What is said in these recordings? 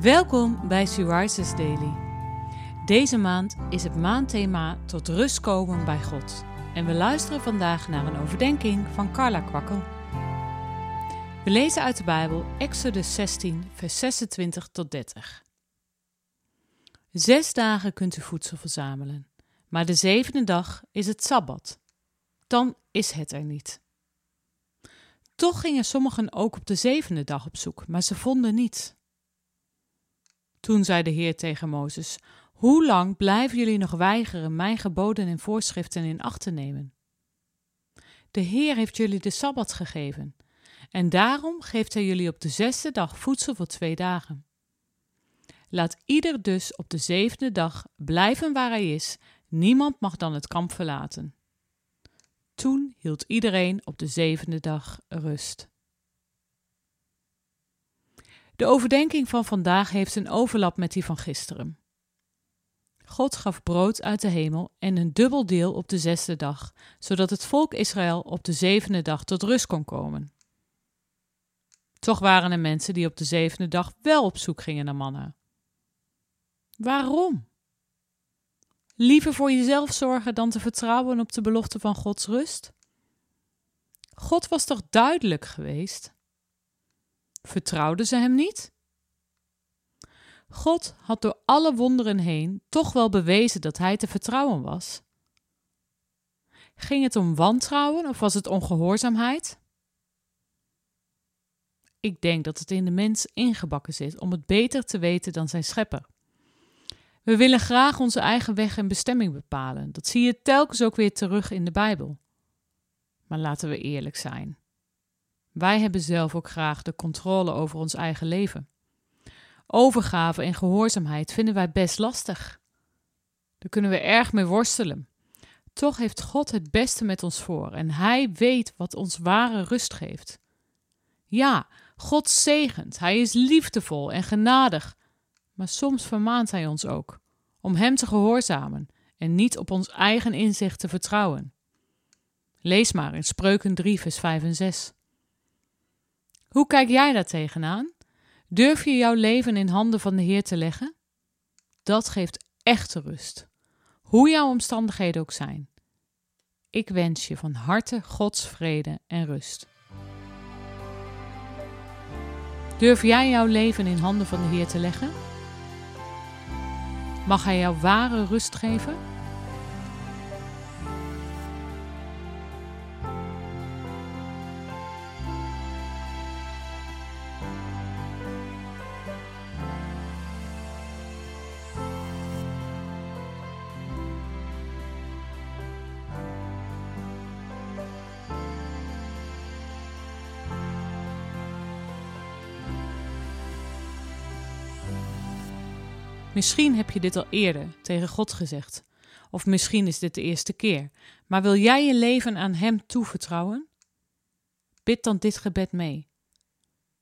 Welkom bij Suarez's Daily. Deze maand is het maandthema tot rust komen bij God. En we luisteren vandaag naar een overdenking van Carla Kwakkel. We lezen uit de Bijbel Exodus 16, vers 26 tot 30. Zes dagen kunt u voedsel verzamelen, maar de zevende dag is het Sabbat. Dan is het er niet. Toch gingen sommigen ook op de zevende dag op zoek, maar ze vonden niets. Toen zei de Heer tegen Mozes: Hoe lang blijven jullie nog weigeren mijn geboden en voorschriften in acht te nemen? De Heer heeft jullie de sabbat gegeven, en daarom geeft hij jullie op de zesde dag voedsel voor twee dagen. Laat ieder dus op de zevende dag blijven waar hij is, niemand mag dan het kamp verlaten. Toen hield iedereen op de zevende dag rust. De overdenking van vandaag heeft een overlap met die van gisteren. God gaf brood uit de hemel en een dubbel deel op de zesde dag, zodat het volk Israël op de zevende dag tot rust kon komen. Toch waren er mensen die op de zevende dag wel op zoek gingen naar manna. Waarom? Liever voor jezelf zorgen dan te vertrouwen op de belofte van Gods rust? God was toch duidelijk geweest? Vertrouwden ze hem niet? God had door alle wonderen heen toch wel bewezen dat hij te vertrouwen was. Ging het om wantrouwen of was het ongehoorzaamheid? Ik denk dat het in de mens ingebakken zit om het beter te weten dan zijn schepper. We willen graag onze eigen weg en bestemming bepalen. Dat zie je telkens ook weer terug in de Bijbel. Maar laten we eerlijk zijn. Wij hebben zelf ook graag de controle over ons eigen leven. Overgave en gehoorzaamheid vinden wij best lastig. Daar kunnen we erg mee worstelen. Toch heeft God het beste met ons voor en Hij weet wat ons ware rust geeft. Ja, God zegent, Hij is liefdevol en genadig, maar soms vermaant Hij ons ook om Hem te gehoorzamen en niet op ons eigen inzicht te vertrouwen. Lees maar in Spreuken 3, vers 5 en 6. Hoe kijk jij daar tegenaan? Durf je jouw leven in handen van de Heer te leggen? Dat geeft echte rust, hoe jouw omstandigheden ook zijn. Ik wens je van harte Gods vrede en rust. Durf jij jouw leven in handen van de Heer te leggen? Mag Hij jou ware rust geven? Misschien heb je dit al eerder tegen God gezegd, of misschien is dit de eerste keer, maar wil jij je leven aan Hem toevertrouwen? Bid dan dit gebed mee.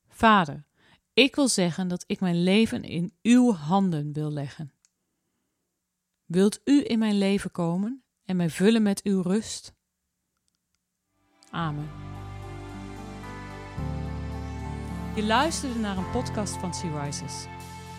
Vader, ik wil zeggen dat ik mijn leven in uw handen wil leggen. Wilt u in mijn leven komen en mij vullen met uw rust? Amen. Je luisterde naar een podcast van Sea Rises.